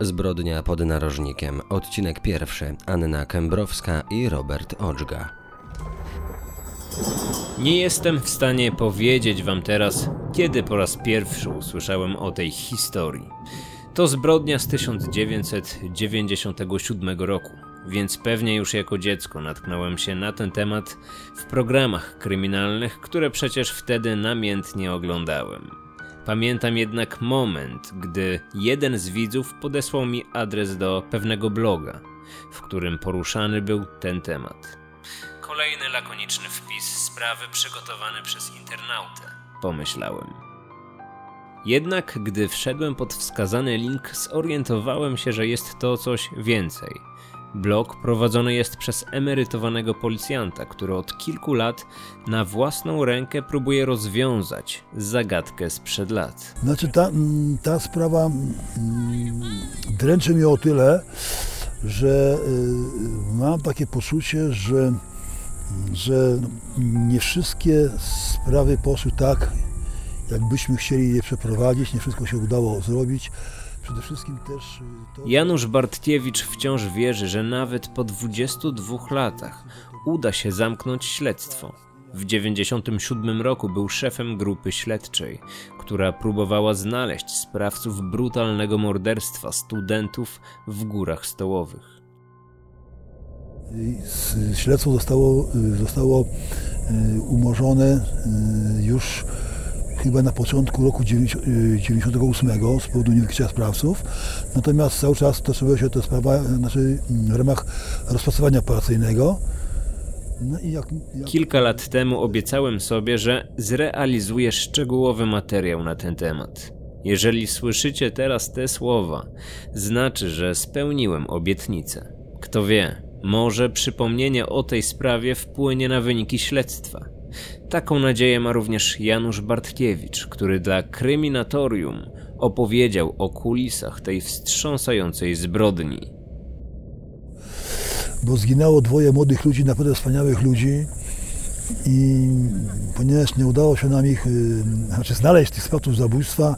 Zbrodnia pod narożnikiem. Odcinek pierwszy. Anna Kębrowska i Robert Odżga. Nie jestem w stanie powiedzieć wam teraz, kiedy po raz pierwszy usłyszałem o tej historii. To zbrodnia z 1997 roku, więc pewnie już jako dziecko natknąłem się na ten temat w programach kryminalnych, które przecież wtedy namiętnie oglądałem. Pamiętam jednak moment, gdy jeden z widzów podesłał mi adres do pewnego bloga, w którym poruszany był ten temat. Kolejny lakoniczny wpis sprawy przygotowany przez internautę, pomyślałem. Jednak gdy wszedłem pod wskazany link, zorientowałem się, że jest to coś więcej. Blog prowadzony jest przez emerytowanego policjanta, który od kilku lat na własną rękę próbuje rozwiązać zagadkę sprzed lat. Znaczy ta, mm, ta sprawa mm, dręczy mnie o tyle, że y, mam takie poczucie, że, że nie wszystkie sprawy poszły tak, jakbyśmy chcieli je przeprowadzić, nie wszystko się udało zrobić. Przede wszystkim też. y, To, Janusz Bartkiewicz wciąż wierzy, że nawet po 22 latach uda się zamknąć śledztwo. W 1997 roku był szefem grupy śledczej, która próbowała znaleźć sprawców brutalnego morderstwa studentów w Górach Stołowych. y, śledztwo zostało, y, zostało umorzone już chyba na początku roku 1998 z powodu niewykrycia sprawców. Natomiast cały czas toczyła się ta sprawa znaczy, w ramach rozpracowania operacyjnego. No jak, jak Kilka lat temu obiecałem sobie, że zrealizuję szczegółowy materiał na ten temat. Jeżeli słyszycie teraz te słowa, znaczy, że spełniłem obietnicę. Kto wie, może przypomnienie o tej sprawie wpłynie na wyniki śledztwa. Taką nadzieję ma również Janusz Bartkiewicz, który dla Kryminatorium opowiedział o kulisach tej wstrząsającej zbrodni. bo zginęło dwoje młodych ludzi, naprawdę wspaniałych ludzi. I ponieważ nie udało się nam ich, y, znaczy znaleźć tych sprawców zabójstwa,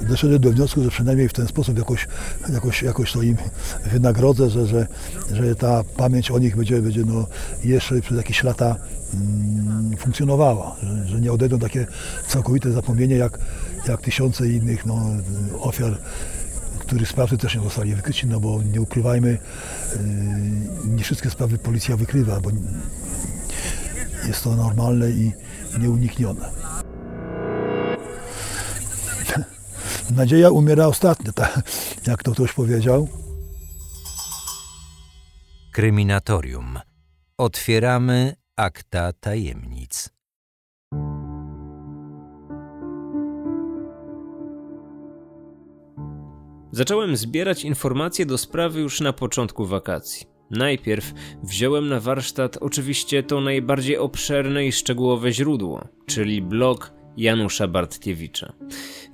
doszedłem do wniosku, że przynajmniej w ten sposób jakoś, jakoś, jakoś to im wynagrodzę, że, że, że ta pamięć o nich będzie, będzie no jeszcze przez jakieś lata funkcjonowała, że, że nie odejdą takie całkowite zapomnienie jak, jak tysiące innych no, ofiar których sprawcy też nie zostali wykryci, no bo nie ukrywajmy, yy, nie wszystkie sprawy policja wykrywa, bo jest to normalne i nieuniknione. Nadzieja umiera ostatnia, tak, jak to ktoś powiedział. Kryminatorium. Otwieramy akta tajemnic. Zacząłem zbierać informacje do sprawy już na początku wakacji. Najpierw wziąłem na warsztat oczywiście to najbardziej obszerne i szczegółowe źródło, czyli blog Janusza Bartkiewicza.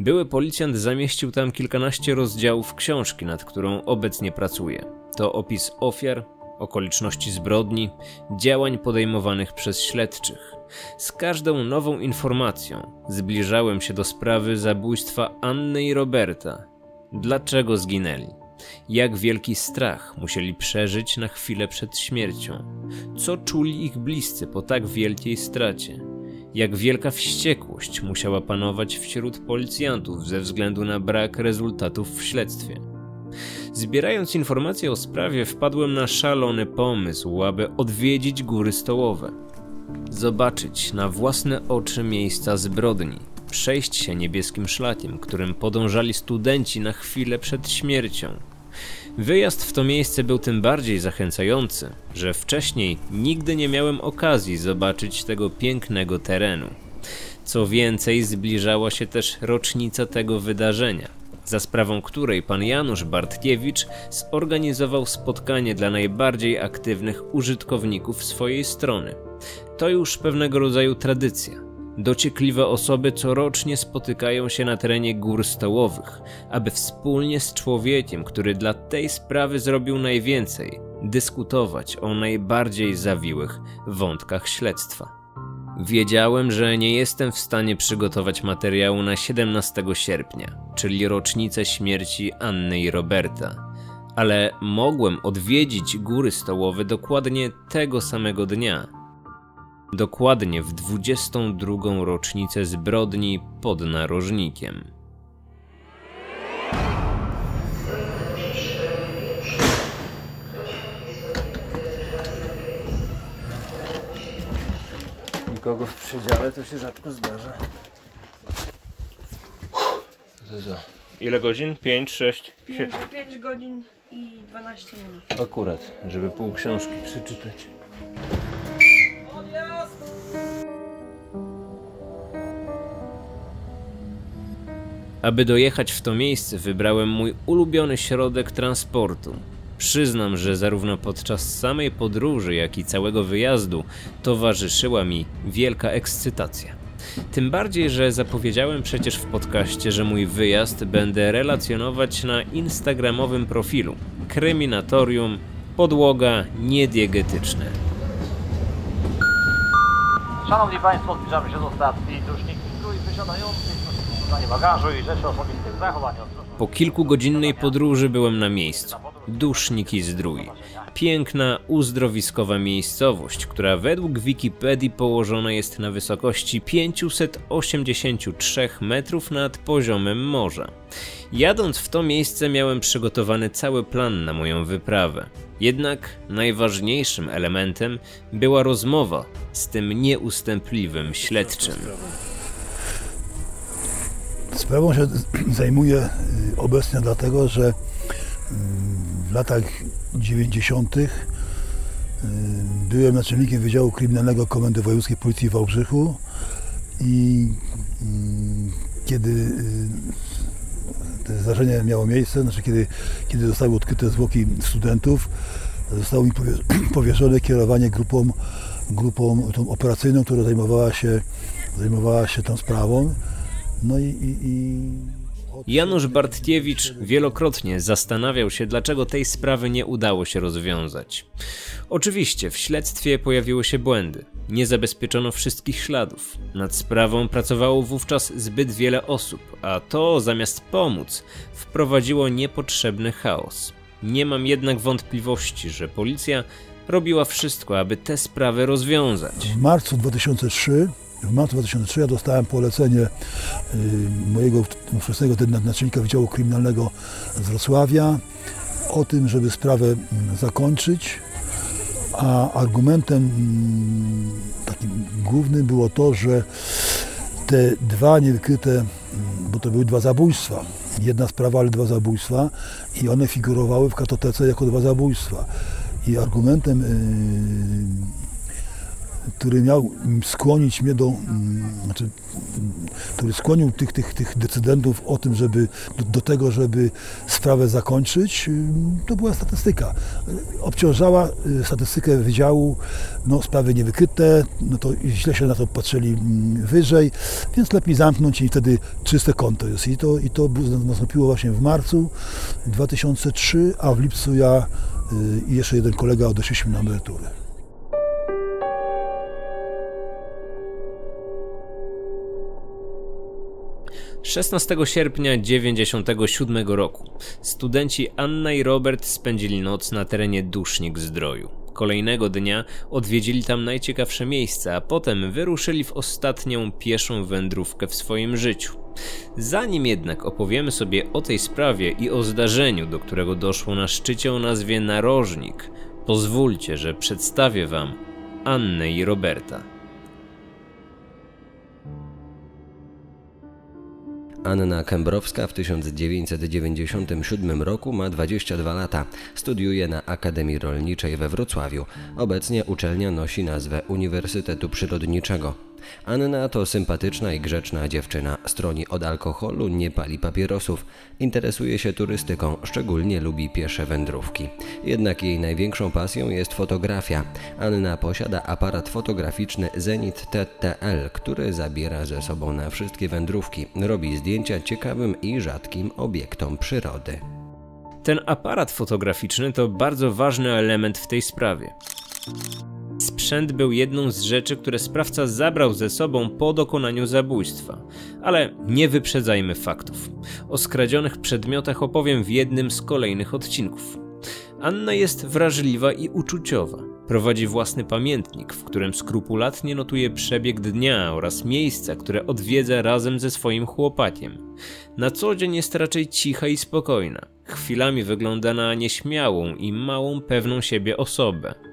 Były policjant zamieścił tam kilkanaście rozdziałów książki, nad którą obecnie pracuję. To opis ofiar, okoliczności zbrodni, działań podejmowanych przez śledczych. Z każdą nową informacją zbliżałem się do sprawy zabójstwa Anny i Roberta. Dlaczego zginęli? Jak wielki strach musieli przeżyć na chwilę przed śmiercią? Co czuli ich bliscy po tak wielkiej stracie? Jak wielka wściekłość musiała panować wśród policjantów ze względu na brak rezultatów w śledztwie? Zbierając informacje o sprawie, wpadłem na szalony pomysł, aby odwiedzić góry stołowe. Zobaczyć na własne oczy miejsca zbrodni, przejść się niebieskim szlakiem, którym podążali studenci na chwilę przed śmiercią. Wyjazd w to miejsce był tym bardziej zachęcający, że wcześniej nigdy nie miałem okazji zobaczyć tego pięknego terenu. Co więcej, zbliżała się też rocznica tego wydarzenia, za sprawą której pan Janusz Bartkiewicz zorganizował spotkanie dla najbardziej aktywnych użytkowników swojej strony. To już pewnego rodzaju tradycja. Dociekliwe osoby corocznie spotykają się na terenie gór stołowych, aby wspólnie z człowiekiem, który dla tej sprawy zrobił najwięcej, dyskutować o najbardziej zawiłych wątkach śledztwa. Wiedziałem, że nie jestem w stanie przygotować materiału na 17 sierpnia, czyli rocznicę śmierci Anny i Roberta, ale mogłem odwiedzić góry stołowe dokładnie tego samego dnia. Dokładnie w 22 rocznicę zbrodni pod narożnikiem. Nikogo w przedziale to się rzadko zdarza. Ile godzin? 5, 6, 7. 5 godzin i 12 minut. Akurat, żeby pół książki przeczytać. Aby dojechać w to miejsce, wybrałem mój ulubiony środek transportu. Przyznam, że zarówno podczas samej podróży, jak i całego wyjazdu towarzyszyła mi wielka ekscytacja. Tym bardziej, że zapowiedziałem przecież w podcaście, że mój wyjazd będę relacjonować na instagramowym profilu Kryminatorium Podłoga Niediegetyczne. Szanowni Państwo, zbliżamy się do stacji. Dusznik strój wysiadający, poszukiwanie bagażu i rzeczy osobistych, ostrożności. Po kilkugodzinnej podróży byłem na miejscu. Dusznik i Zdrój. Piękna, uzdrowiskowa miejscowość, która według Wikipedii położona jest na wysokości 583 metrów nad poziomem morza. Jadąc w to miejsce miałem przygotowany cały plan na moją wyprawę. Jednak najważniejszym elementem była rozmowa z tym nieustępliwym śledczym. Sprawą się zajmuję y, obecnie dlatego, że y, w latach 90. y, byłem naczelnikiem Wydziału Kryminalnego Komendy Wojewódzkiej Policji w Wałbrzychu i kiedy to zdarzenie miało miejsce, znaczy kiedy, kiedy zostały odkryte zwłoki studentów, zostało mi powierzone kierowanie grupą, grupą tą operacyjną, która zajmowała się, zajmowała się tą sprawą. No i, i, i... Janusz Bartkiewicz wielokrotnie zastanawiał się, dlaczego tej sprawy nie udało się rozwiązać. Oczywiście w śledztwie pojawiły się błędy. Nie zabezpieczono wszystkich śladów. Nad sprawą pracowało wówczas zbyt wiele osób, a to zamiast pomóc, wprowadziło niepotrzebny chaos. Nie mam jednak wątpliwości, że policja robiła wszystko, aby te sprawy rozwiązać. W marcu 2003 w marcu 2003 ja dostałem polecenie y, mojego ówczesnego naczelnika Wydziału Kryminalnego z Wrocławia o tym, żeby sprawę mm, zakończyć, a argumentem mm, takim głównym było to, że te dwa niewykryte, mm, bo to były dwa zabójstwa, jedna sprawa, ale dwa zabójstwa i one figurowały w katotece jako dwa zabójstwa. I argumentem y, który miał skłonić mnie do, mm, znaczy, który skłonił tych, tych, tych decydentów o tym, żeby do, do, tego, żeby sprawę zakończyć, y, to była statystyka. Obciążała y, statystykę wydziału, no sprawy niewykryte, no to źle się na to patrzyli mm, wyżej, więc lepiej zamknąć i wtedy czyste konto jest. I to, i to nastąpiło właśnie w marcu 2003, a w lipcu ja y, i jeszcze jeden kolega odeszliśmy na emeryturę. 16 sierpnia 1997 roku studenci Anna i Robert spędzili noc na terenie Dusznik Zdroju. Kolejnego dnia odwiedzili tam najciekawsze miejsca, a potem wyruszyli w ostatnią pieszą wędrówkę w swoim życiu. Zanim jednak opowiemy sobie o tej sprawie i o zdarzeniu, do którego doszło na szczycie o nazwie Narożnik, pozwólcie, że przedstawię Wam Annę i Roberta. Anna Kębrowska w 1997 roku ma 22 lata. Studiuje na Akademii Rolniczej we Wrocławiu. Obecnie uczelnia nosi nazwę Uniwersytetu Przyrodniczego. Anna to sympatyczna i grzeczna dziewczyna. Stroni od alkoholu, nie pali papierosów. Interesuje się turystyką, szczególnie lubi piesze wędrówki. Jednak jej największą pasją jest fotografia. Anna posiada aparat fotograficzny Zenit TTL, który zabiera ze sobą na wszystkie wędrówki. Robi zdjęcia ciekawym i rzadkim obiektom przyrody. Ten aparat fotograficzny to bardzo ważny element w tej sprawie sprzęt był jedną z rzeczy, które sprawca zabrał ze sobą po dokonaniu zabójstwa. Ale nie wyprzedzajmy faktów. O skradzionych przedmiotach opowiem w jednym z kolejnych odcinków. Anna jest wrażliwa i uczuciowa. Prowadzi własny pamiętnik, w którym skrupulatnie notuje przebieg dnia oraz miejsca, które odwiedza razem ze swoim chłopakiem. Na co dzień jest raczej cicha i spokojna. Chwilami wygląda na nieśmiałą i małą pewną siebie osobę.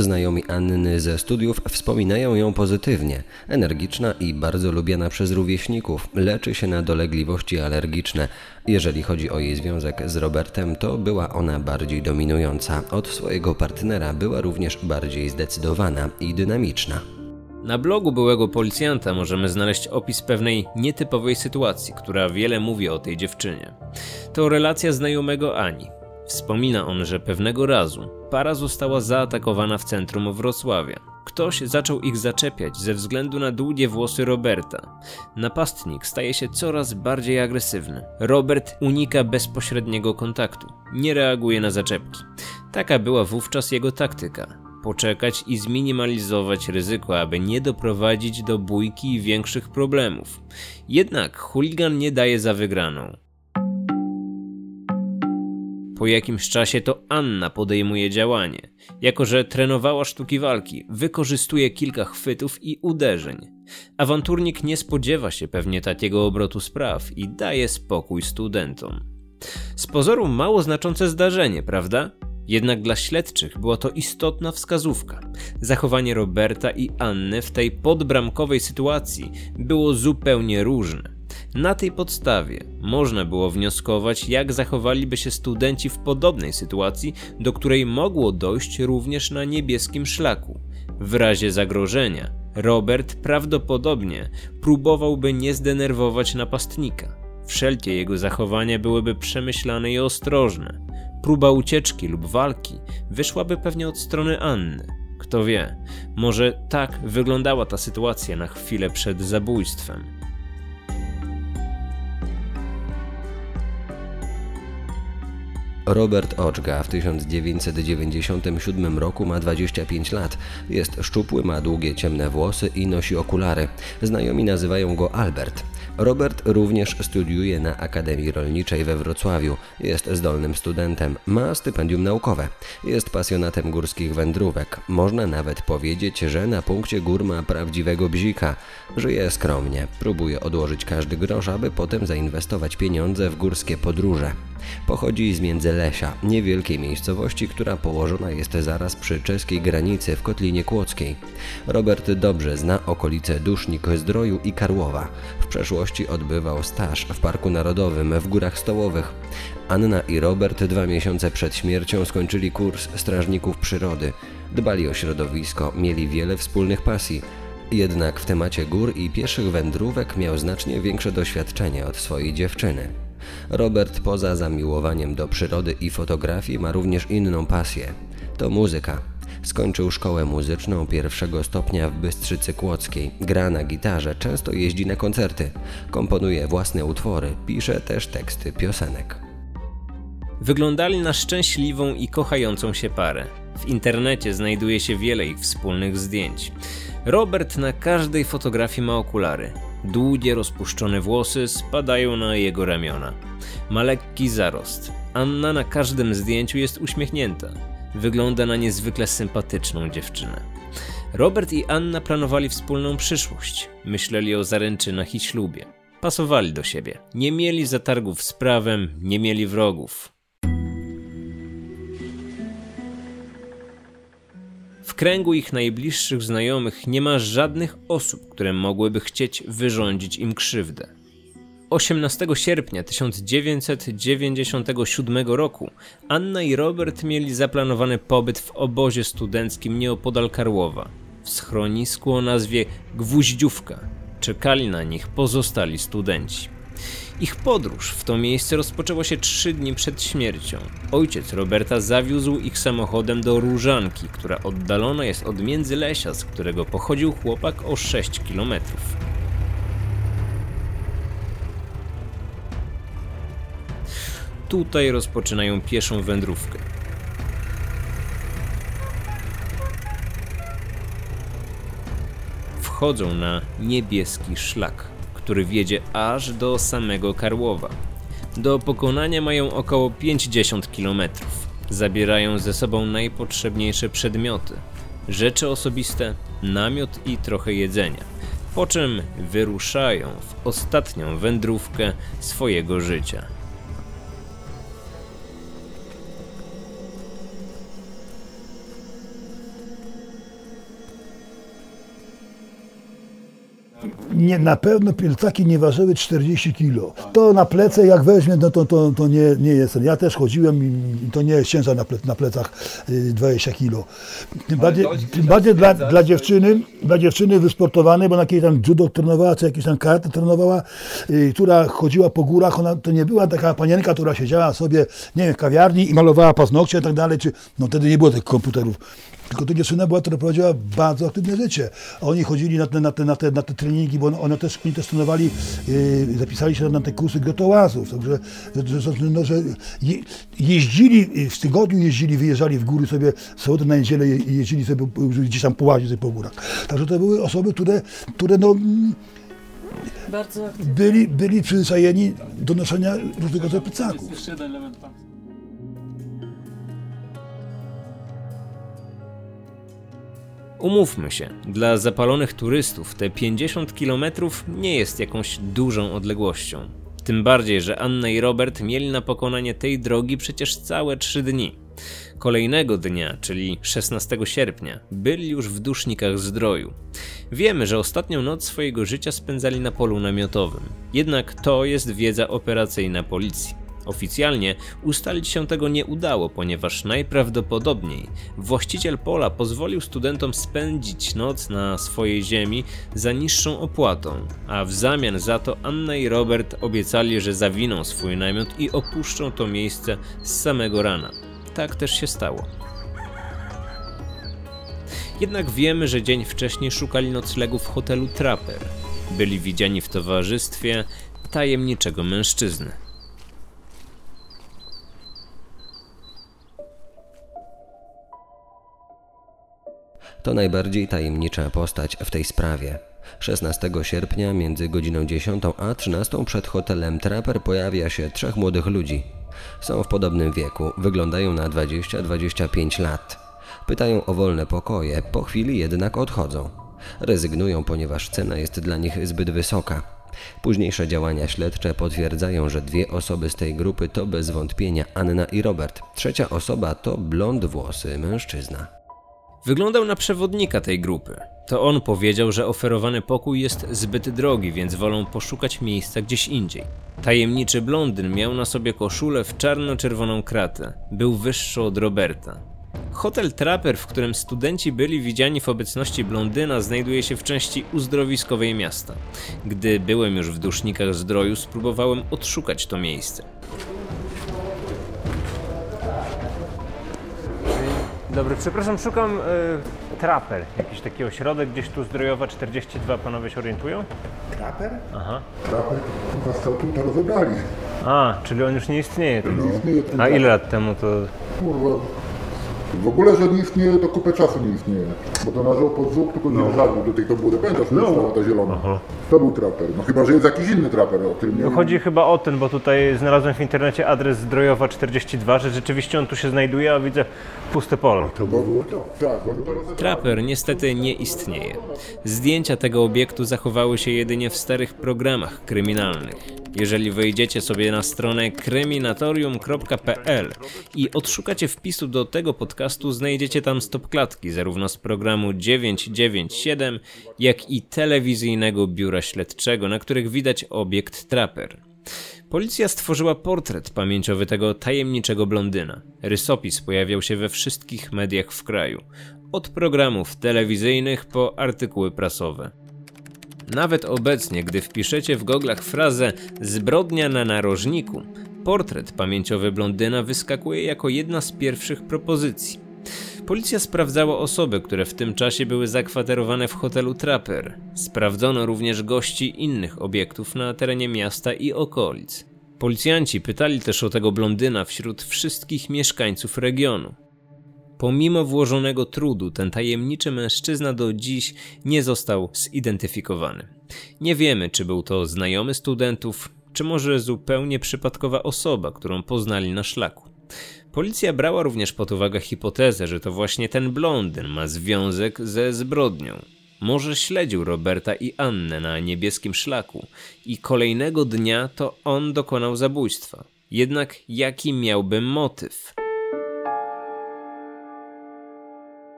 Znajomi Anny ze studiów wspominają ją pozytywnie. Energiczna i bardzo lubiana przez rówieśników, leczy się na dolegliwości alergiczne. Jeżeli chodzi o jej związek z Robertem, to była ona bardziej dominująca. Od swojego partnera była również bardziej zdecydowana i dynamiczna. Na blogu byłego policjanta możemy znaleźć opis pewnej nietypowej sytuacji, która wiele mówi o tej dziewczynie. To relacja znajomego Ani. Wspomina on, że pewnego razu para została zaatakowana w centrum Wrocławia. Ktoś zaczął ich zaczepiać ze względu na długie włosy Roberta. Napastnik staje się coraz bardziej agresywny. Robert unika bezpośredniego kontaktu, nie reaguje na zaczepki. Taka była wówczas jego taktyka poczekać i zminimalizować ryzyko, aby nie doprowadzić do bójki i większych problemów. Jednak chuligan nie daje za wygraną. Po jakimś czasie to Anna podejmuje działanie. Jako, że trenowała sztuki walki, wykorzystuje kilka chwytów i uderzeń. Awanturnik nie spodziewa się pewnie takiego obrotu spraw i daje spokój studentom. Z pozoru mało znaczące zdarzenie, prawda? Jednak dla śledczych była to istotna wskazówka. Zachowanie Roberta i Anny w tej podbramkowej sytuacji było zupełnie różne. Na tej podstawie można było wnioskować, jak zachowaliby się studenci w podobnej sytuacji, do której mogło dojść również na niebieskim szlaku. W razie zagrożenia, Robert prawdopodobnie próbowałby nie zdenerwować napastnika. Wszelkie jego zachowania byłyby przemyślane i ostrożne. Próba ucieczki lub walki wyszłaby pewnie od strony Anny. Kto wie, może tak wyglądała ta sytuacja na chwilę przed zabójstwem. Robert Oczga w 1997 roku ma 25 lat. Jest szczupły, ma długie ciemne włosy i nosi okulary. Znajomi nazywają go Albert. Robert również studiuje na Akademii Rolniczej we Wrocławiu. Jest zdolnym studentem, ma stypendium naukowe. Jest pasjonatem górskich wędrówek. Można nawet powiedzieć, że na punkcie gór ma prawdziwego bzika. Żyje skromnie, próbuje odłożyć każdy grosz, aby potem zainwestować pieniądze w górskie podróże. Pochodzi z Międzylesia, niewielkiej miejscowości, która położona jest zaraz przy czeskiej granicy w Kotlinie Kłodzkiej. Robert dobrze zna okolice Dusznik, Zdroju i Karłowa. W przeszłości odbywał staż w Parku Narodowym w Górach Stołowych. Anna i Robert dwa miesiące przed śmiercią skończyli kurs strażników przyrody. Dbali o środowisko, mieli wiele wspólnych pasji. Jednak w temacie gór i pieszych wędrówek miał znacznie większe doświadczenie od swojej dziewczyny. Robert poza zamiłowaniem do przyrody i fotografii ma również inną pasję. To muzyka. Skończył szkołę muzyczną pierwszego stopnia w Bystrzycy Kłodzkiej. Gra na gitarze, często jeździ na koncerty. Komponuje własne utwory, pisze też teksty piosenek. Wyglądali na szczęśliwą i kochającą się parę. W internecie znajduje się wiele ich wspólnych zdjęć. Robert na każdej fotografii ma okulary. Długie, rozpuszczone włosy spadają na jego ramiona. Ma lekki zarost. Anna na każdym zdjęciu jest uśmiechnięta. Wygląda na niezwykle sympatyczną dziewczynę. Robert i Anna planowali wspólną przyszłość. Myśleli o zaręczynach i ślubie. Pasowali do siebie. Nie mieli zatargów z prawem, nie mieli wrogów. Kręgu ich najbliższych znajomych nie ma żadnych osób, które mogłyby chcieć wyrządzić im krzywdę. 18 sierpnia 1997 roku Anna i Robert mieli zaplanowany pobyt w obozie studenckim nieopodal Karłowa, w schronisku o nazwie Gwóździówka. Czekali na nich pozostali studenci. Ich podróż w to miejsce rozpoczęła się trzy dni przed śmiercią. Ojciec Roberta zawiózł ich samochodem do Różanki, która oddalona jest od Międzylesia, z którego pochodził chłopak o 6 kilometrów. Tutaj rozpoczynają pieszą wędrówkę. Wchodzą na niebieski szlak który wiedzie aż do samego Karłowa. Do pokonania mają około 50 km. Zabierają ze sobą najpotrzebniejsze przedmioty, rzeczy osobiste, namiot i trochę jedzenia. Po czym wyruszają w ostatnią wędrówkę swojego życia. Nie, na pewno plecaki nie ważyły 40 kg. To na plece jak weźmie, no to, to, to nie, nie jest. ten. Ja też chodziłem i to nie jest ciężar na, ple, na plecach y, 20 kg. Tym bardziej, tym bardziej dla, dla dziewczyny, dla dziewczyny wysportowanej, bo na jakiejś tam judo trenowała, czy jakieś tam karate trenowała, y, która chodziła po górach, ona to nie była taka panienka, która siedziała sobie, nie wiem, w kawiarni i malowała paznokcie i tak dalej, czy, no wtedy nie było tych komputerów. Tylko to dziewczyna była, która prowadziła bardzo aktywne życie. A oni chodzili na te, na te, na te, na te treningi, bo one, one też, oni też trenowali, yy, zapisali się na te kursy gotołazów. Także, że, że, no, że je, jeździli, yy, w tygodniu jeździli, wyjeżdżali w góry sobie, w sobotę na niedzielę je- jeździli sobie yy, gdzieś tam połazić sobie po górach. Także to były osoby, które, które no, mm, byli, byli przyzwyczajeni do noszenia różnego rodzaju plecaków. Umówmy się, dla zapalonych turystów te 50 km nie jest jakąś dużą odległością. Tym bardziej, że Anna i Robert mieli na pokonanie tej drogi przecież całe 3 dni. Kolejnego dnia, czyli 16 sierpnia, byli już w dusznikach zdroju. Wiemy, że ostatnią noc swojego życia spędzali na polu namiotowym. Jednak to jest wiedza operacyjna policji. Oficjalnie ustalić się tego nie udało, ponieważ najprawdopodobniej właściciel pola pozwolił studentom spędzić noc na swojej ziemi za niższą opłatą, a w zamian za to Anna i Robert obiecali, że zawiną swój namiot i opuszczą to miejsce z samego rana. Tak też się stało. Jednak wiemy, że dzień wcześniej szukali noclegu w hotelu Trapper. Byli widziani w towarzystwie tajemniczego mężczyzny. To najbardziej tajemnicza postać w tej sprawie. 16 sierpnia między godziną 10 a 13 przed hotelem Trapper pojawia się trzech młodych ludzi. Są w podobnym wieku, wyglądają na 20-25 lat. Pytają o wolne pokoje, po chwili jednak odchodzą. Rezygnują, ponieważ cena jest dla nich zbyt wysoka. Późniejsze działania śledcze potwierdzają, że dwie osoby z tej grupy to bez wątpienia Anna i Robert. Trzecia osoba to blond włosy mężczyzna. Wyglądał na przewodnika tej grupy. To on powiedział, że oferowany pokój jest zbyt drogi, więc wolą poszukać miejsca gdzieś indziej. Tajemniczy blondyn miał na sobie koszulę w czarno-czerwoną kratę. Był wyższy od Roberta. Hotel Trapper, w którym studenci byli widziani w obecności blondyna, znajduje się w części uzdrowiskowej miasta. Gdy byłem już w dusznikach zdroju, spróbowałem odszukać to miejsce. Dobry, przepraszam, szukam y, traper. Jakiś taki ośrodek gdzieś tu zdrojowa 42, panowie się orientują? Traper? Aha. Traper stąd to rozebrali. A, czyli on już nie istnieje. Nie istnieje ten A traper. ile lat temu to... Kurwa. W ogóle, że nie istnieje, to kupę czasu nie istnieje. Bo to nażyło pod zub, tylko nie no. do tej to było pamiętasz, no. ta zielona. To był traper. No chyba, że jest jakiś inny traper, o którym nie No chodzi chyba o ten, bo tutaj znalazłem w internecie adres zdrojowa 42, że rzeczywiście on tu się znajduje, a widzę puste pole. To było to. Tak. Trapper niestety nie istnieje. Zdjęcia tego obiektu zachowały się jedynie w starych programach kryminalnych. Jeżeli wejdziecie sobie na stronę kryminatorium.pl i odszukacie wpisu do tego podcastu, znajdziecie tam stopklatki zarówno z programu 997, jak i telewizyjnego biura śledczego, na których widać obiekt Trapper. Policja stworzyła portret pamięciowy tego tajemniczego blondyna. Rysopis pojawiał się we wszystkich mediach w kraju, od programów telewizyjnych po artykuły prasowe. Nawet obecnie, gdy wpiszecie w goglach frazę zbrodnia na narożniku, portret pamięciowy blondyna wyskakuje jako jedna z pierwszych propozycji. Policja sprawdzała osoby, które w tym czasie były zakwaterowane w hotelu Trapper. Sprawdzono również gości innych obiektów na terenie miasta i okolic. Policjanci pytali też o tego blondyna wśród wszystkich mieszkańców regionu. Pomimo włożonego trudu, ten tajemniczy mężczyzna do dziś nie został zidentyfikowany. Nie wiemy, czy był to znajomy studentów, czy może zupełnie przypadkowa osoba, którą poznali na szlaku. Policja brała również pod uwagę hipotezę, że to właśnie ten blondyn ma związek ze zbrodnią. Może śledził Roberta i Annę na niebieskim szlaku i kolejnego dnia to on dokonał zabójstwa. Jednak jaki miałby motyw?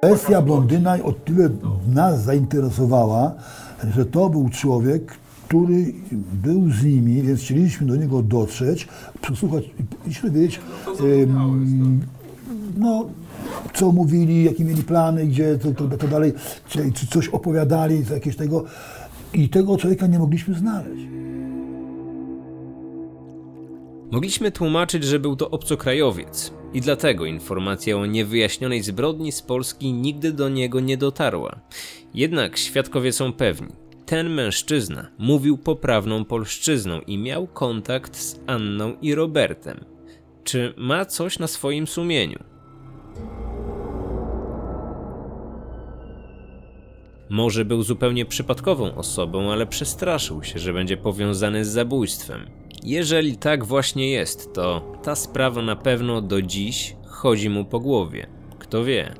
Kwestia blondyna o tyle nas zainteresowała, że to był człowiek, który był z nimi, więc chcieliśmy do niego dotrzeć, przesłuchać i się dowiedzieć, em, no, co mówili, jakie mieli plany, gdzie, to, to, to dalej, czy, czy coś opowiadali, co jakieś tego. I tego człowieka nie mogliśmy znaleźć. Mogliśmy tłumaczyć, że był to obcokrajowiec i dlatego informacja o niewyjaśnionej zbrodni z Polski nigdy do niego nie dotarła. Jednak świadkowie są pewni. Ten mężczyzna mówił poprawną polszczyzną i miał kontakt z Anną i Robertem. Czy ma coś na swoim sumieniu? Może był zupełnie przypadkową osobą, ale przestraszył się, że będzie powiązany z zabójstwem. Jeżeli tak właśnie jest, to ta sprawa na pewno do dziś chodzi mu po głowie. Kto wie,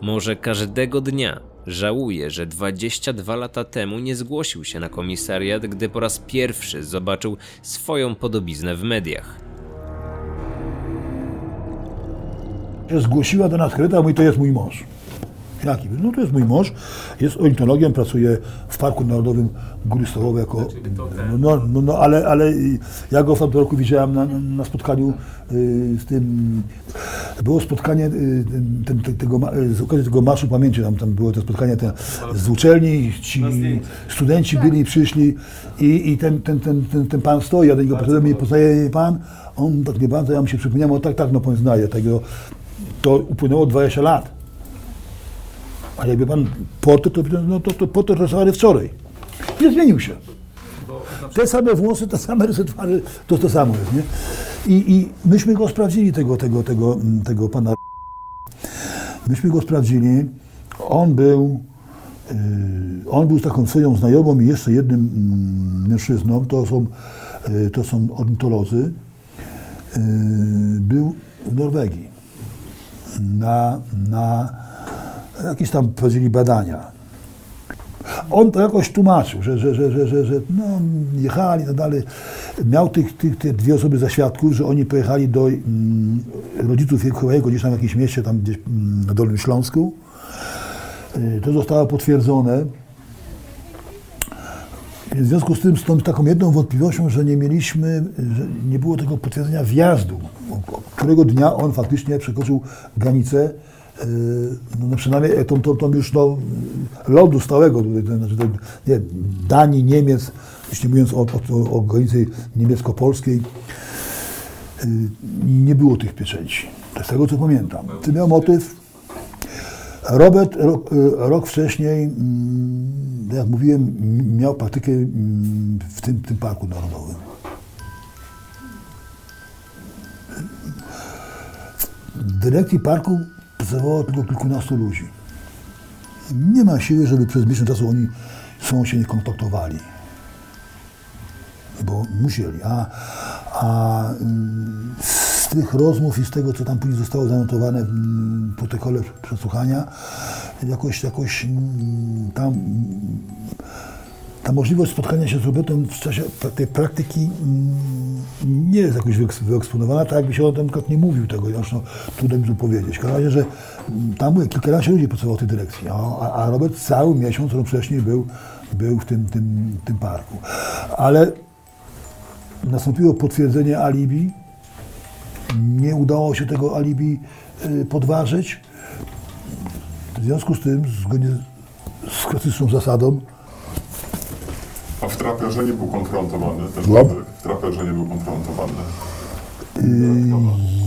może każdego dnia żałuje, że 22 lata temu nie zgłosił się na komisariat, gdy po raz pierwszy zobaczył swoją podobiznę w mediach. zgłosiła do nas kobieta, mówi, to jest mój mąż. Jaki? No to jest mój mąż, jest ornitologiem, pracuje w Parku Narodowym Góry Stołowe jako... No, no, no ale, ale ja go w tamtym roku widziałem na, na spotkaniu y, z tym... Było spotkanie y, ten, tego, z okazji tego Marszu Pamięci, tam, tam było to spotkanie te, z uczelni, ci studenci byli, przyszli i, i ten, ten, ten, ten, ten pan stoi, ja do niego podszedłem i poznaje pan, on tak nie bardzo, ja mu się przypomniałem, o tak, tak, no pan znaje, tego, to upłynęło 20 lat. A jakby pan portret, to, no to, to portret rysowany wczoraj. Nie zmienił się. Te same włosy, te same rysy twarzy, to to samo jest, nie? I, i myśmy go sprawdzili, tego, tego, tego, mm, tego pana. Myśmy go sprawdzili. On był, yy, on był z taką swoją znajomą i jeszcze jednym mm, mężczyzną, to są, yy, to są ornitolodzy. Yy, był w Norwegii na, na jakieś tam prowadzili badania. On to jakoś tłumaczył, że, że, że, że, że, że no, jechali i tak dalej. Miał tych, tych, te dwie osoby za świadków, że oni pojechali do mm, rodziców jego gdzieś tam w jakimś mieście, tam gdzieś mm, na Dolnym Śląsku. Y, To zostało potwierdzone. W związku z tym, z tą taką jedną wątpliwością, że nie mieliśmy, że nie było tego potwierdzenia wjazdu, którego dnia on faktycznie przekroczył granicę, no, no przynajmniej tą, tą, tą już no, lądu stałego, tutaj, to znaczy to, nie, Danii, Niemiec, nie mówiąc o, o, o granicy niemiecko-polskiej, yy, nie było tych pieczęci. To z tego co pamiętam. Czy miał motyw? Robert rok, y, rok wcześniej, mm, jak mówiłem, miał praktykę mm, w tym, tym parku narodowym. W dyrekcji parku pracowało tylko kilkunastu ludzi. Nie ma siły, żeby przez miesiąc czasu oni sobą się nie kontaktowali. Bo musieli. A, a z tych rozmów i z tego, co tam później zostało zanotowane w mm, protokole przesłuchania, jakoś, jakoś mm, tam ta możliwość spotkania się z Robertem w czasie tej praktyki mm, nie jest jakoś wyeks- wyeksponowana, tak jakby się o tym przykład nie mówił tego, zresztą trudno mi tu powiedzieć. W razie, że tam mówię, kilkanaście ludzi pracowało w tej dyrekcji, a, a- Robert cały miesiąc, rok wcześniej był, był w tym, tym, tym parku. Ale nastąpiło potwierdzenie alibi, nie udało się tego alibi y, podważyć. W związku z tym, zgodnie z klasyczną zasadą, A w traperze nie był konfrontowany. Ten człowiek w traperze nie był konfrontowany.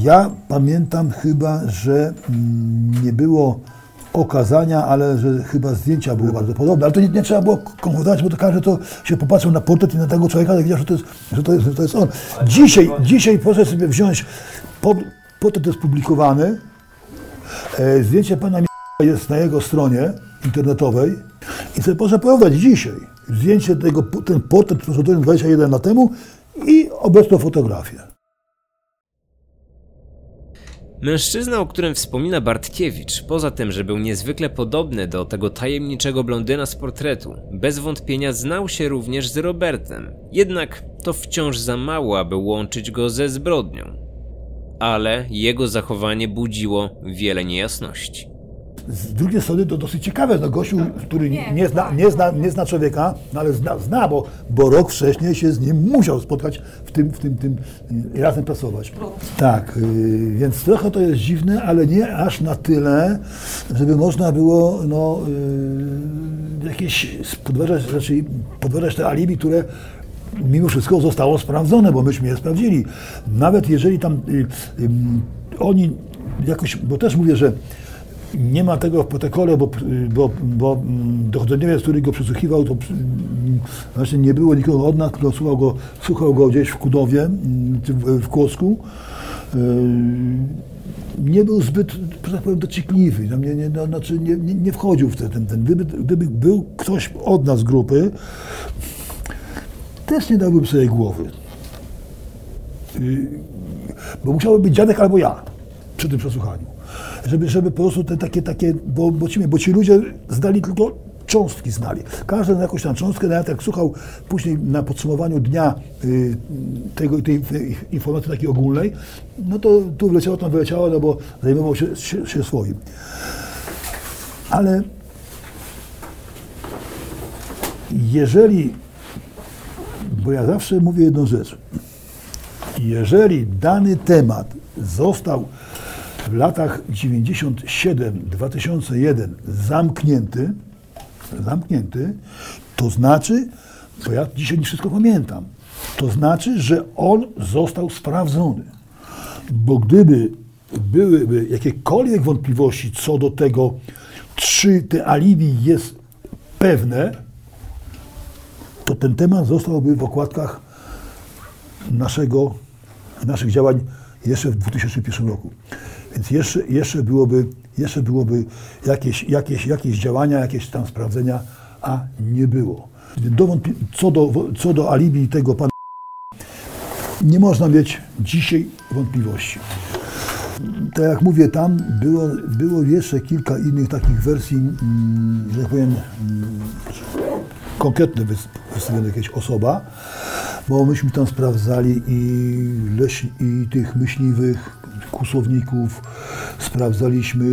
Ja pamiętam chyba, że mm, nie było okazania, ale że chyba zdjęcia były bardzo podobne. Ale to nie, nie trzeba było konfrontować, bo to każdy to się popatrzył na portret i na tego człowieka i wiedział, że to jest, że to jest, że to jest on. Dzisiaj, dzisiaj proszę sobie wziąć, po- portret jest publikowany E, Zdjęcie pana Mi- jest na jego stronie internetowej i sobie proszę porównać dzisiaj zdjęcie tego, ten portret, który zrobiłem 21 lat temu i obecną fotografię. Mężczyzna, o którym wspomina Bartkiewicz, poza tym, że był niezwykle podobny do tego tajemniczego blondyna z portretu, bez wątpienia znał się również z Robertem. Jednak to wciąż za mało, aby łączyć go ze zbrodnią. Ale jego zachowanie budziło wiele niejasności. Z drugiej strony to dosyć ciekawe, no gościu, który nie zna, nie zna, nie zna człowieka, no ale zna, zna bo, bo rok wcześniej się z nim musiał spotkać, w tym, w tym, tym i razem pracować. Tak, y, więc trochę to jest dziwne, ale nie aż na tyle, żeby można było no, y, jakieś podważać, raczej podważać te alibi, które mimo wszystko zostało sprawdzone, bo myśmy je sprawdzili. Nawet jeżeli tam y, y, oni jakoś, bo też mówię, że nie ma tego w protokole, bo, bo, bo mm, dochodzeniowiec, który go przesłuchiwał, to mm, właśnie nie było nikogo od nas, kto słuchał go, słuchał go gdzieś w Kudowie, mm, w, Kłosku. Yy, Nie był zbyt, że tak powiem, dociekliwy, Tam nie, nie, no, znaczy nie, nie, nie wchodził w ten, ten, ten. Gdyby, gdyby był ktoś od nas z grupy, też nie dałbym sobie głowy. Yy, Bo musiałby być dziadek albo ja przy tym przesłuchaniu. Żeby, żeby po prostu te takie, takie bo, bo, ci, bo ci ludzie zdali tylko cząstki znali. Każdy na jakąś tam cząstkę, nawet jak słuchał później na podsumowaniu dnia y, tego, tej, tej informacji takiej ogólnej, no to tu wleciało, tam wyleciało, no bo zajmował się, się, się swoim. Ale jeżeli, bo ja zawsze mówię jedną rzecz, jeżeli dany temat został w latach 97-2001 zamknięty, zamknięty, to znaczy, bo ja dzisiaj nie wszystko pamiętam, to znaczy, że on został sprawdzony. Bo gdyby byłyby jakiekolwiek wątpliwości co do tego, czy te alibi jest pewne, to ten temat zostałby w okładkach naszego, naszych działań jeszcze w 2001 roku. Więc jeszcze, jeszcze byłoby, jeszcze byłoby jakieś, jakieś, jakieś działania, jakieś tam sprawdzenia, a nie było. Do wątpi- co, do, co do alibi tego pana nie można mieć dzisiaj wątpliwości. Tak jak mówię, tam było, było jeszcze kilka innych takich wersji, mm, że tak powiem, mm, konkretne wys- wystawiona jakaś osoba, bo myśmy tam sprawdzali i, leś, i tych myśliwych, kłusowników, sprawdzaliśmy,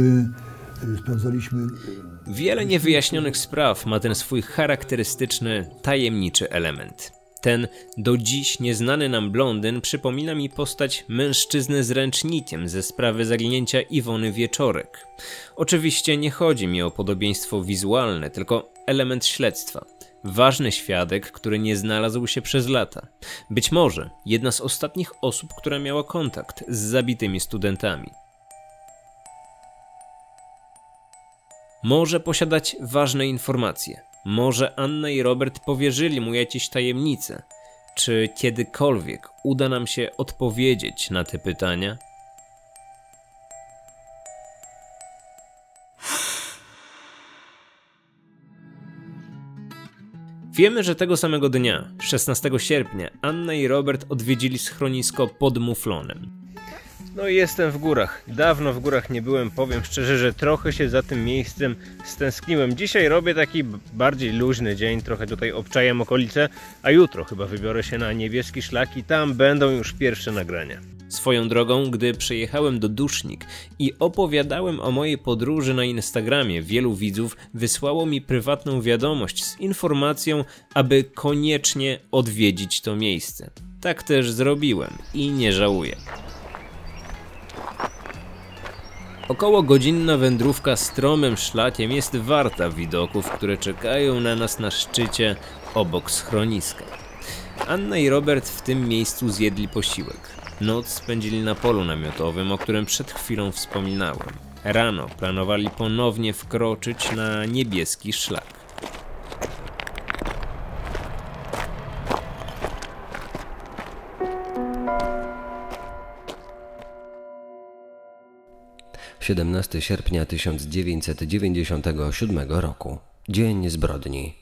y, sprawdzaliśmy Wiele niewyjaśnionych spraw ma ten swój charakterystyczny, tajemniczy element. Ten do dziś nieznany nam blondyn przypomina mi postać mężczyzny z ręcznikiem ze sprawy zaginięcia Iwony Wieczorek. Oczywiście nie chodzi mi o podobieństwo wizualne, tylko element śledztwa. Ważny świadek, który nie znalazł się przez lata. Być może jedna z ostatnich osób, która miała kontakt z zabitymi studentami. Może posiadać ważne informacje. Może Anna i Robert powierzyli mu jakieś tajemnice. Czy kiedykolwiek uda nam się odpowiedzieć na te pytania? Wiemy, że tego samego dnia, 16 sierpnia, Anna i Robert odwiedzili schronisko pod Muflonem. No i jestem w górach. Dawno w górach nie byłem, powiem szczerze, że trochę się za tym miejscem stęskniłem. Dzisiaj robię taki bardziej luźny dzień, trochę tutaj obczajam okolice, a jutro chyba wybiorę się na niebieski szlak i tam będą już pierwsze nagrania. Swoją drogą, gdy przyjechałem do Dusznik i opowiadałem o mojej podróży na Instagramie, wielu widzów wysłało mi prywatną wiadomość z informacją, aby koniecznie odwiedzić to miejsce. Tak też zrobiłem i nie żałuję. Około godzinna wędrówka stromym szlakiem jest warta widoków, które czekają na nas na szczycie obok schroniska. Anna i Robert w tym miejscu zjedli posiłek. Noc spędzili na polu namiotowym, o którym przed chwilą wspominałem. Rano planowali ponownie wkroczyć na niebieski szlak. 17 sierpnia 1997 roku. Dzień zbrodni.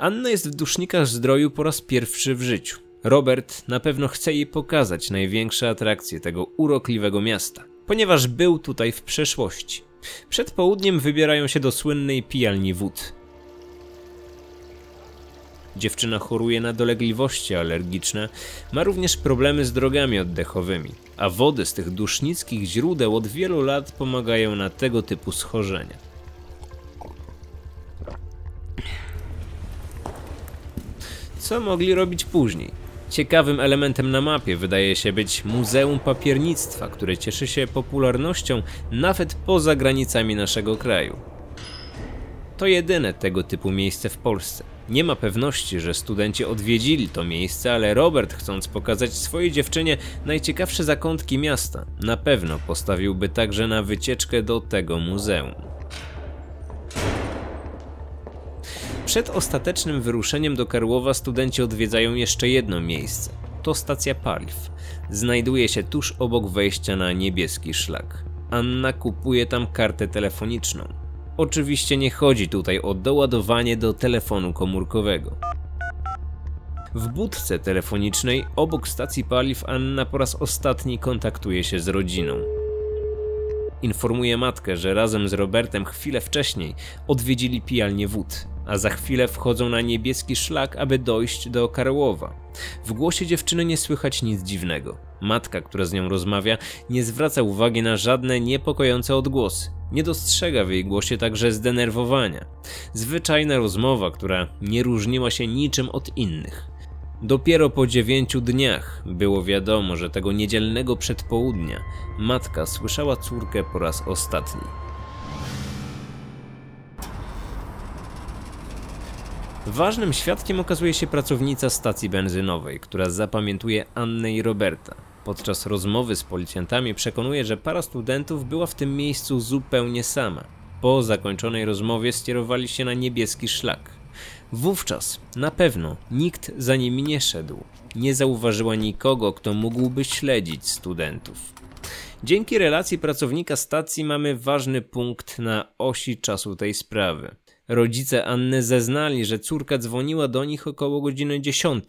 Anna jest w dusznikach zdroju po raz pierwszy w życiu. Robert na pewno chce jej pokazać największe atrakcje tego urokliwego miasta, ponieważ był tutaj w przeszłości. Przed południem wybierają się do słynnej pijalni wód. Dziewczyna choruje na dolegliwości alergiczne, ma również problemy z drogami oddechowymi, a wody z tych dusznickich źródeł od wielu lat pomagają na tego typu schorzenia. Co mogli robić później? Ciekawym elementem na mapie wydaje się być Muzeum Papiernictwa, które cieszy się popularnością nawet poza granicami naszego kraju. To jedyne tego typu miejsce w Polsce. Nie ma pewności, że studenci odwiedzili to miejsce, ale Robert, chcąc pokazać swojej dziewczynie najciekawsze zakątki miasta, na pewno postawiłby także na wycieczkę do tego muzeum. Przed ostatecznym wyruszeniem do Karłowa studenci odwiedzają jeszcze jedno miejsce. To stacja paliw. Znajduje się tuż obok wejścia na niebieski szlak. Anna kupuje tam kartę telefoniczną. Oczywiście nie chodzi tutaj o doładowanie do telefonu komórkowego. W budce telefonicznej obok stacji paliw Anna po raz ostatni kontaktuje się z rodziną. Informuje matkę, że razem z Robertem chwilę wcześniej odwiedzili pijalnię wód a za chwilę wchodzą na niebieski szlak, aby dojść do Karłowa. W głosie dziewczyny nie słychać nic dziwnego. Matka, która z nią rozmawia, nie zwraca uwagi na żadne niepokojące odgłosy. Nie dostrzega w jej głosie także zdenerwowania. Zwyczajna rozmowa, która nie różniła się niczym od innych. Dopiero po dziewięciu dniach było wiadomo, że tego niedzielnego przedpołudnia matka słyszała córkę po raz ostatni. Ważnym świadkiem okazuje się pracownica stacji benzynowej, która zapamiętuje Annę i Roberta. Podczas rozmowy z policjantami przekonuje, że para studentów była w tym miejscu zupełnie sama. Po zakończonej rozmowie skierowali się na niebieski szlak. Wówczas na pewno nikt za nimi nie szedł. Nie zauważyła nikogo, kto mógłby śledzić studentów. Dzięki relacji pracownika stacji mamy ważny punkt na osi czasu tej sprawy. Rodzice Anny zeznali, że córka dzwoniła do nich około godziny 10,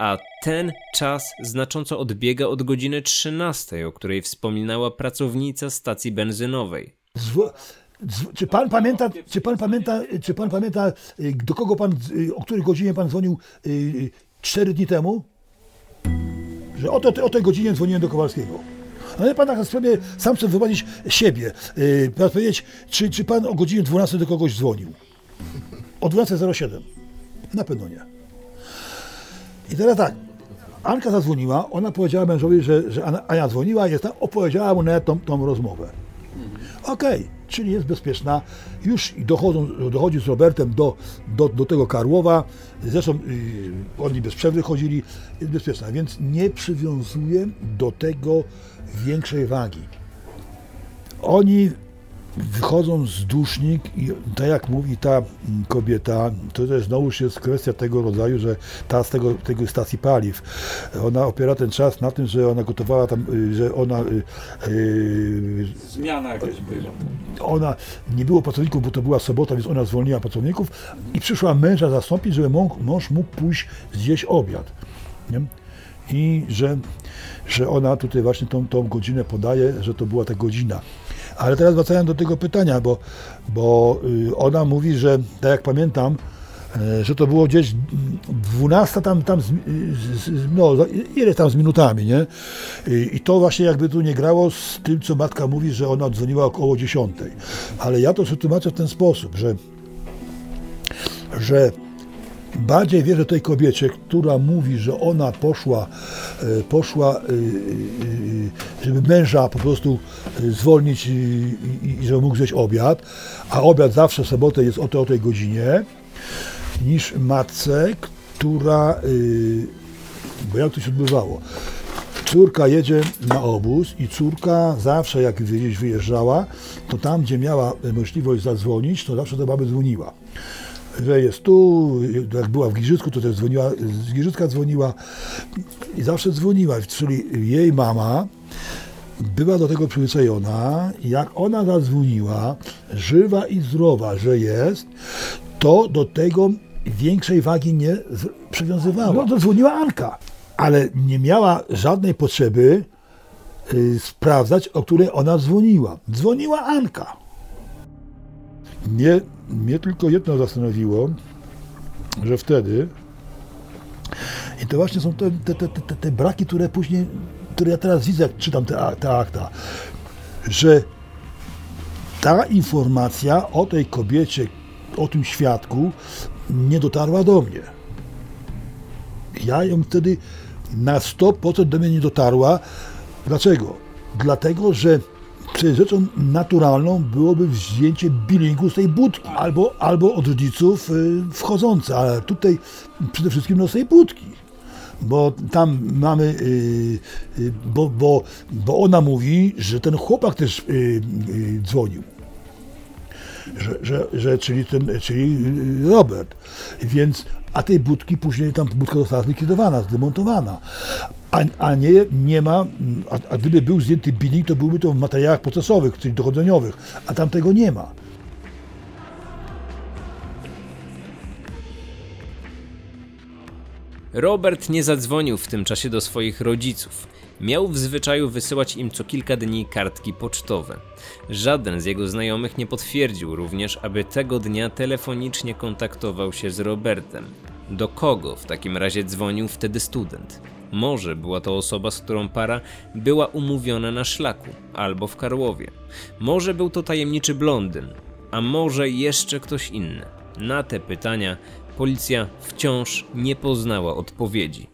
a ten czas znacząco odbiega od godziny 13, o której wspominała pracownica stacji benzynowej. Dzw- czy pan pamięta, czy pan pamięta, czy pan pamięta, y, do kogo pan, y, o której godzinie pan dzwonił y, cztery dni temu? Że o, o tej godzinie dzwoniłem do Kowalskiego. Ale pan tak sobie sam chce zobaczyć siebie. Yy, powiedzieć, czy, czy pan o godzinie 12 do kogoś dzwonił? O 12.07. Na pewno nie. I teraz tak. Anka zadzwoniła, ona powiedziała mężowi, że, że Ania dzwoniła jest tam, opowiedziała mu nawet tą, tą rozmowę. Okej, czyli jest bezpieczna. Już dochodzą, dochodzi z Robertem do, do, do tego Karłowa. Zresztą yy, oni bez przerwy chodzili. Jest bezpieczna, więc nie przywiązuję do tego większej wagi. Oni wychodzą z dusznik i tak jak mówi ta kobieta, to też znowuż jest kwestia tego rodzaju, że ta z tego, tego stacji paliw, ona opiera ten czas na tym, że ona gotowała tam, y, że ona y, y, Zmiana jakaś była. ona nie było pracowników, bo to była sobota, więc ona zwolniła pracowników i przyszła męża zastąpić, żeby mąż, mąż mógł pójść zjeść obiad. Nie? I że, że ona tutaj właśnie tą, tą godzinę podaje, że to była ta godzina. Ale teraz wracając do tego pytania, bo, bo y, ona mówi, że tak jak pamiętam, e, że to było gdzieś 12 tam, tam z, z, no, ile tam z minutami, nie? I, I to właśnie jakby tu nie grało z tym, co matka mówi, że ona dzwoniła około 10. Ale ja to tłumaczę w ten sposób, że, że bardziej wierzę tej kobiecie, która mówi, że ona poszła, e, poszła, e, e, żeby męża po prostu zwolnić i, żeby mógł zjeść obiad, a obiad zawsze w sobotę jest o o tej godzinie, niż matce, która, bo jak to się odbywało? Córka jedzie na obóz i córka zawsze jak gdzieś wyjeżdżała, to tam, gdzie miała możliwość zadzwonić, to zawsze do baby dzwoniła. Że jest tu, jak była w Giżycku, to też dzwoniła, z Giżycka dzwoniła i zawsze dzwoniła, czyli jej mama była do tego przyzwyczajona, jak ona zadzwoniła, żywa i zdrowa, że jest, to do tego większej wagi nie przywiązywała. No to dzwoniła Anka, ale nie miała żadnej potrzeby y, sprawdzać, o której ona dzwoniła. Dzwoniła Anka. Mnie, mnie tylko jedno zastanowiło, że wtedy i to właśnie są te, te, te, te, te braki, które później, które ja teraz widzę, jak czytam te, te akta, że ta informacja o tej kobiecie, o tym świadku nie dotarła do mnie. Ja ją wtedy na 100% do mnie nie dotarła. Dlaczego? Dlatego, że przecież rzeczą naturalną byłoby wzięcie bilingu z tej budki albo, albo od rodziców y, wchodzące, ale tutaj przede wszystkim no z tej budki. Bo tam mamy, y, y, bo, bo, bo ona mówi, że ten chłopak też dzwonił że, że, że czyli, ten, czyli Robert. Więc, a tej budki później tam budka została zlikwidowana, zdemontowana. A, a nie, nie ma, a, a gdyby był zdjęty billing, to byłby to w materiałach procesowych, czyli dochodzeniowych, a tam tego nie ma. Robert nie zadzwonił w tym czasie do swoich rodziców. Miał w zwyczaju wysyłać im co kilka dni kartki pocztowe. Żaden z jego znajomych nie potwierdził również, aby tego dnia telefonicznie kontaktował się z Robertem. Do kogo w takim razie dzwonił wtedy student? Może była to osoba, z którą para była umówiona na szlaku albo w Karłowie. Może był to tajemniczy blondyn, a może jeszcze ktoś inny. Na te pytania policja wciąż nie poznała odpowiedzi.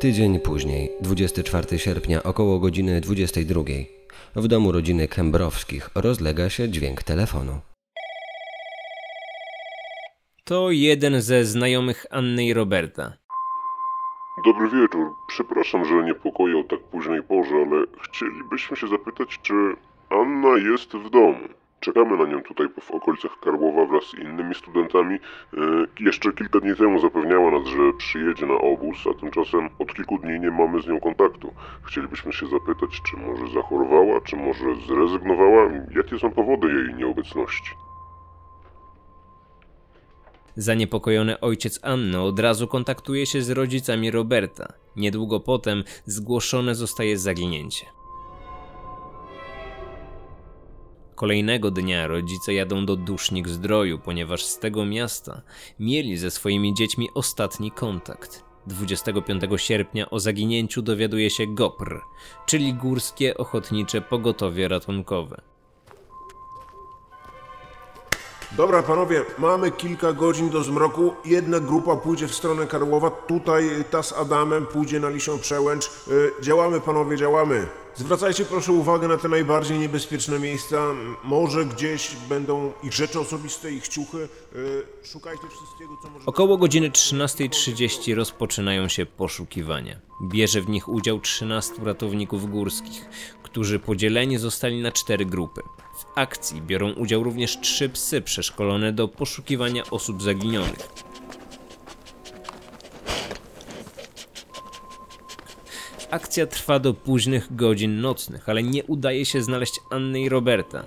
Tydzień później, 24 sierpnia, około godziny 22. W domu rodziny Kębrowskich rozlega się dźwięk telefonu. To jeden ze znajomych Anny i Roberta. Dobry wieczór. Przepraszam, że niepokoję o tak późnej porze, ale chcielibyśmy się zapytać, czy Anna jest w domu. Czekamy na nią tutaj w okolicach Karłowa wraz z innymi studentami. E, jeszcze kilka dni temu zapewniała nas, że przyjedzie na obóz, a tymczasem od kilku dni nie mamy z nią kontaktu. Chcielibyśmy się zapytać, czy może zachorowała, czy może zrezygnowała, jakie są powody jej nieobecności. Zaniepokojony ojciec Anny od razu kontaktuje się z rodzicami Roberta. Niedługo potem zgłoszone zostaje zaginięcie. Kolejnego dnia rodzice jadą do Dusznik Zdroju, ponieważ z tego miasta mieli ze swoimi dziećmi ostatni kontakt. 25 sierpnia o zaginięciu dowiaduje się GOPR, czyli Górskie Ochotnicze Pogotowie Ratunkowe. Dobra, panowie, mamy kilka godzin do zmroku. Jedna grupa pójdzie w stronę Karłowa, tutaj ta z Adamem pójdzie na Lisią Przełęcz. Y, działamy, panowie, działamy. Zwracajcie proszę uwagę na te najbardziej niebezpieczne miejsca. Może gdzieś będą ich rzeczy osobiste, ich ciuchy. Y, szukajcie wszystkiego, co może... Około godziny 13.30 rozpoczynają się poszukiwania. Bierze w nich udział 13 ratowników górskich, którzy podzieleni zostali na cztery grupy. W akcji biorą udział również trzy psy przeszkolone do poszukiwania osób zaginionych. Akcja trwa do późnych godzin nocnych, ale nie udaje się znaleźć Anny i Roberta.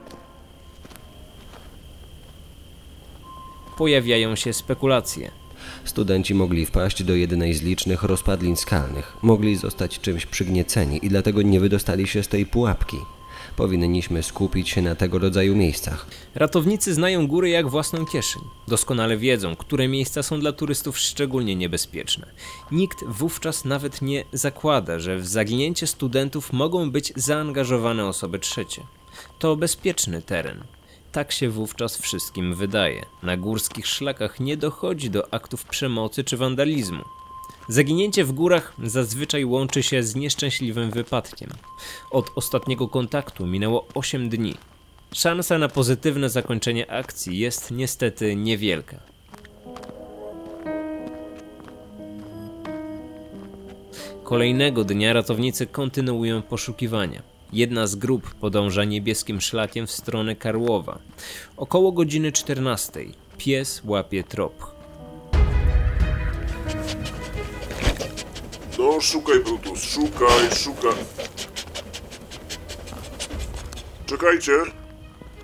Pojawiają się spekulacje. Studenci mogli wpaść do jednej z licznych rozpadlin skalnych, mogli zostać czymś przygnieceni i dlatego nie wydostali się z tej pułapki. Powinniśmy skupić się na tego rodzaju miejscach. Ratownicy znają góry jak własną kieszeń. Doskonale wiedzą, które miejsca są dla turystów szczególnie niebezpieczne. Nikt wówczas nawet nie zakłada, że w zaginięcie studentów mogą być zaangażowane osoby trzecie. To bezpieczny teren. Tak się wówczas wszystkim wydaje. Na górskich szlakach nie dochodzi do aktów przemocy czy wandalizmu. Zaginięcie w górach zazwyczaj łączy się z nieszczęśliwym wypadkiem. Od ostatniego kontaktu minęło 8 dni. Szansa na pozytywne zakończenie akcji jest niestety niewielka. Kolejnego dnia ratownicy kontynuują poszukiwania. Jedna z grup podąża niebieskim szlakiem w stronę Karłowa. Około godziny 14 pies łapie trop. Szukaj, Brutus, szukaj, szukaj. Czekajcie.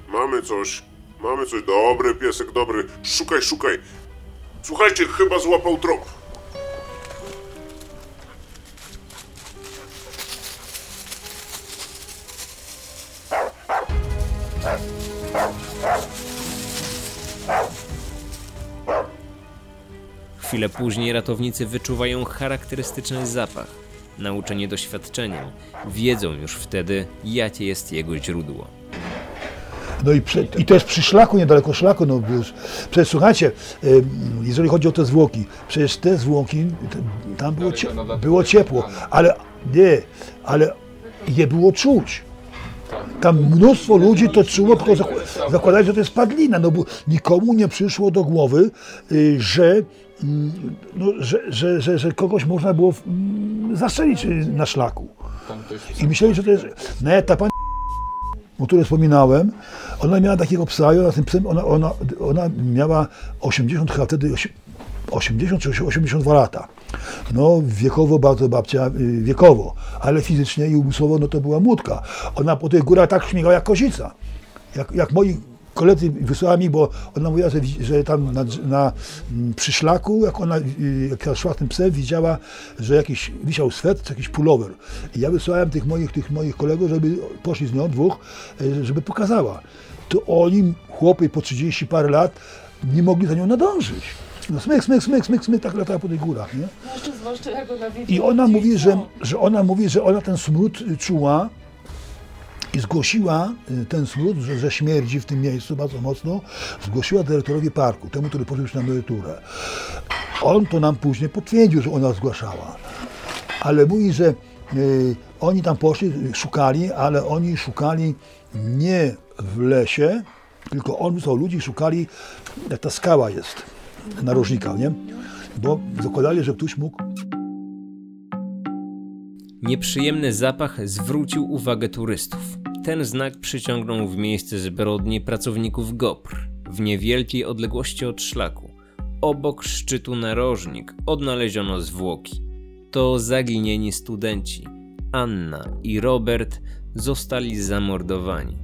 Mamy coś. Mamy coś. Dobry piesek, dobry. Szukaj, szukaj. Słuchajcie, chyba złapał trop. Chwilę później ratownicy wyczuwają charakterystyczny zapach. Nauczeni doświadczeniem, wiedzą już wtedy, jakie jest jego źródło. No i, prze, i jest przy szlaku, niedaleko szlaku, no już. Przecież słuchajcie, jeżeli chodzi o te zwłoki, przecież te zwłoki, tam było, cie, było ciepło, ale nie, ale je było czuć. Tam mnóstwo ludzi to czuło, tylko zak- zakładali, że to jest padlina, no bo nikomu nie przyszło do głowy, y, że, mm, no, że, że, że, że kogoś można było mm, zastrzelić y, na szlaku. I myśleli, że to jest, nawet ta pani o której wspominałem, ona miała takiego psa i ona psem, ona, ona, ona miała 80 chyba wtedy, 80 czy 82 lata. No wiekowo bardzo babcia, y, wiekowo, ale fizycznie i umysłowo no to była młódka. Ona po tych górach tak śmigała jak kozica. Jak, jak moi koledzy wysłała mi, bo ona mówiła, że, że tam na, na, mm, przy szlaku, jak ona y, jak szła tym psem, widziała, że jakiś wisiał swet, czy jakiś pullover. I ja wysłałem tych moich, tych moich kolegów, żeby poszli z nią, dwóch, y, żeby pokazała. To oni, chłopy po 30 parę lat, nie mogli za nią nadążyć. No smyk, smyk, smyk, smyk, smyk, tak latała po tych górach, nie? I ona mówi, są. że, że ona mówi, że ona ten smród y, czuła i zgłosiła y, ten smród, że, że śmierdzi w tym miejscu bardzo mocno, zgłosiła dyrektorowi parku, temu, który poszedł już na emeryturę. On to nam później potwierdził, że ona zgłaszała. Ale mówi, że y, oni tam poszli, szukali, ale oni szukali nie w lesie, tylko on wysłał ludzi, szukali, jak ta skała jest, narożnika, nie? Bo zakładali, że ktoś mógł Nieprzyjemny zapach zwrócił uwagę turystów. Ten znak przyciągnął w miejsce zbrodni pracowników GOPR w niewielkiej odległości od szlaku. Obok szczytu narożnik odnaleziono zwłoki. To zaginieni studenci. Anna i Robert zostali zamordowani.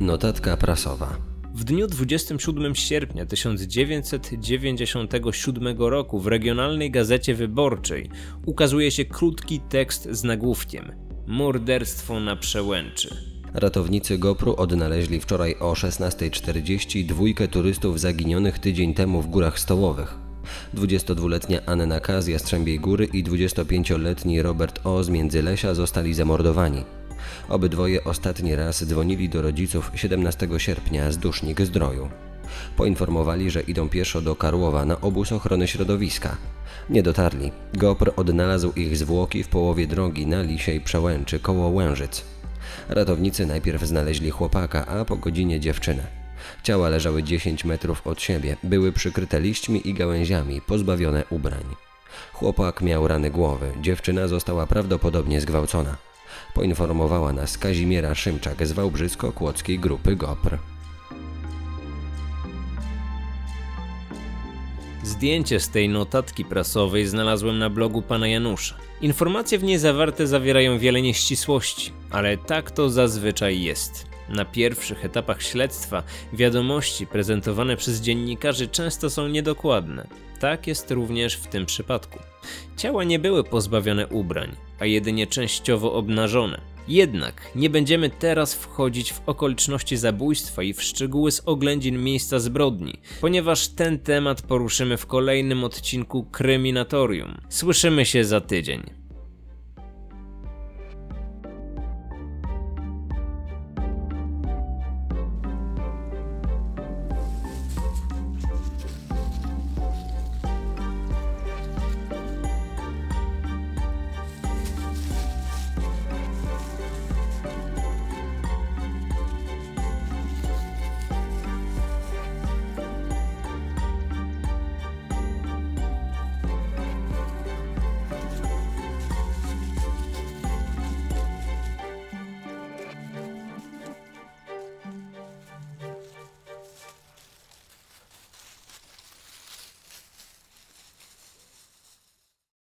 Notatka prasowa. W dniu 27 sierpnia 1997 roku w regionalnej gazecie wyborczej ukazuje się krótki tekst z nagłówkiem Morderstwo na przełęczy. Ratownicy GoPru odnaleźli wczoraj o 16.40 dwójkę turystów zaginionych tydzień temu w Górach Stołowych. 22-letnia Anna K. z Jastrzębiej Góry i 25-letni Robert O. z Międzylesia zostali zamordowani. Obydwoje ostatni raz dzwonili do rodziców 17 sierpnia z Dusznik Zdroju. Poinformowali, że idą pieszo do Karłowa na obóz ochrony środowiska. Nie dotarli. GoPr odnalazł ich zwłoki w połowie drogi na Lisiej Przełęczy koło Łężyc. Ratownicy najpierw znaleźli chłopaka, a po godzinie dziewczynę. Ciała leżały 10 metrów od siebie, były przykryte liśćmi i gałęziami, pozbawione ubrań. Chłopak miał rany głowy, dziewczyna została prawdopodobnie zgwałcona. Poinformowała nas Kazimiera Szymczak z Wałbrzysko-Kłodzkiej Grupy GOPR. Zdjęcie z tej notatki prasowej znalazłem na blogu pana Janusza. Informacje w niej zawarte zawierają wiele nieścisłości, ale tak to zazwyczaj jest. Na pierwszych etapach śledztwa wiadomości prezentowane przez dziennikarzy często są niedokładne. Tak jest również w tym przypadku. Ciała nie były pozbawione ubrań, a jedynie częściowo obnażone. Jednak nie będziemy teraz wchodzić w okoliczności zabójstwa i w szczegóły z oględzin miejsca zbrodni, ponieważ ten temat poruszymy w kolejnym odcinku Kryminatorium. Słyszymy się za tydzień.